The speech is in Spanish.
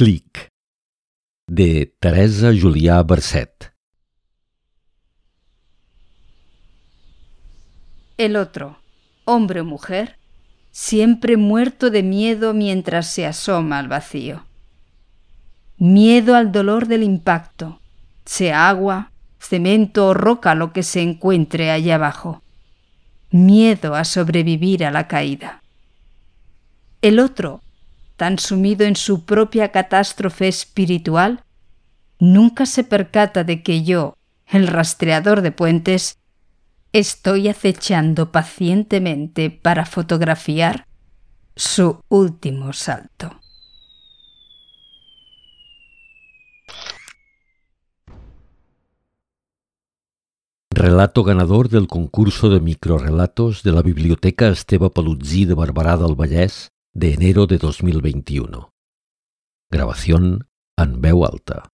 Clic de Teresa Julià Bercet. El otro, hombre o mujer, siempre muerto de miedo mientras se asoma al vacío. Miedo al dolor del impacto, sea agua, cemento o roca lo que se encuentre allá abajo. Miedo a sobrevivir a la caída. El otro, tan sumido en su propia catástrofe espiritual, nunca se percata de que yo, el rastreador de puentes, estoy acechando pacientemente para fotografiar su último salto. Relato ganador del concurso de microrelatos de la Biblioteca Esteve Palutzí de Barberà del Vallès de enero de 2021. Grabación en veu alta.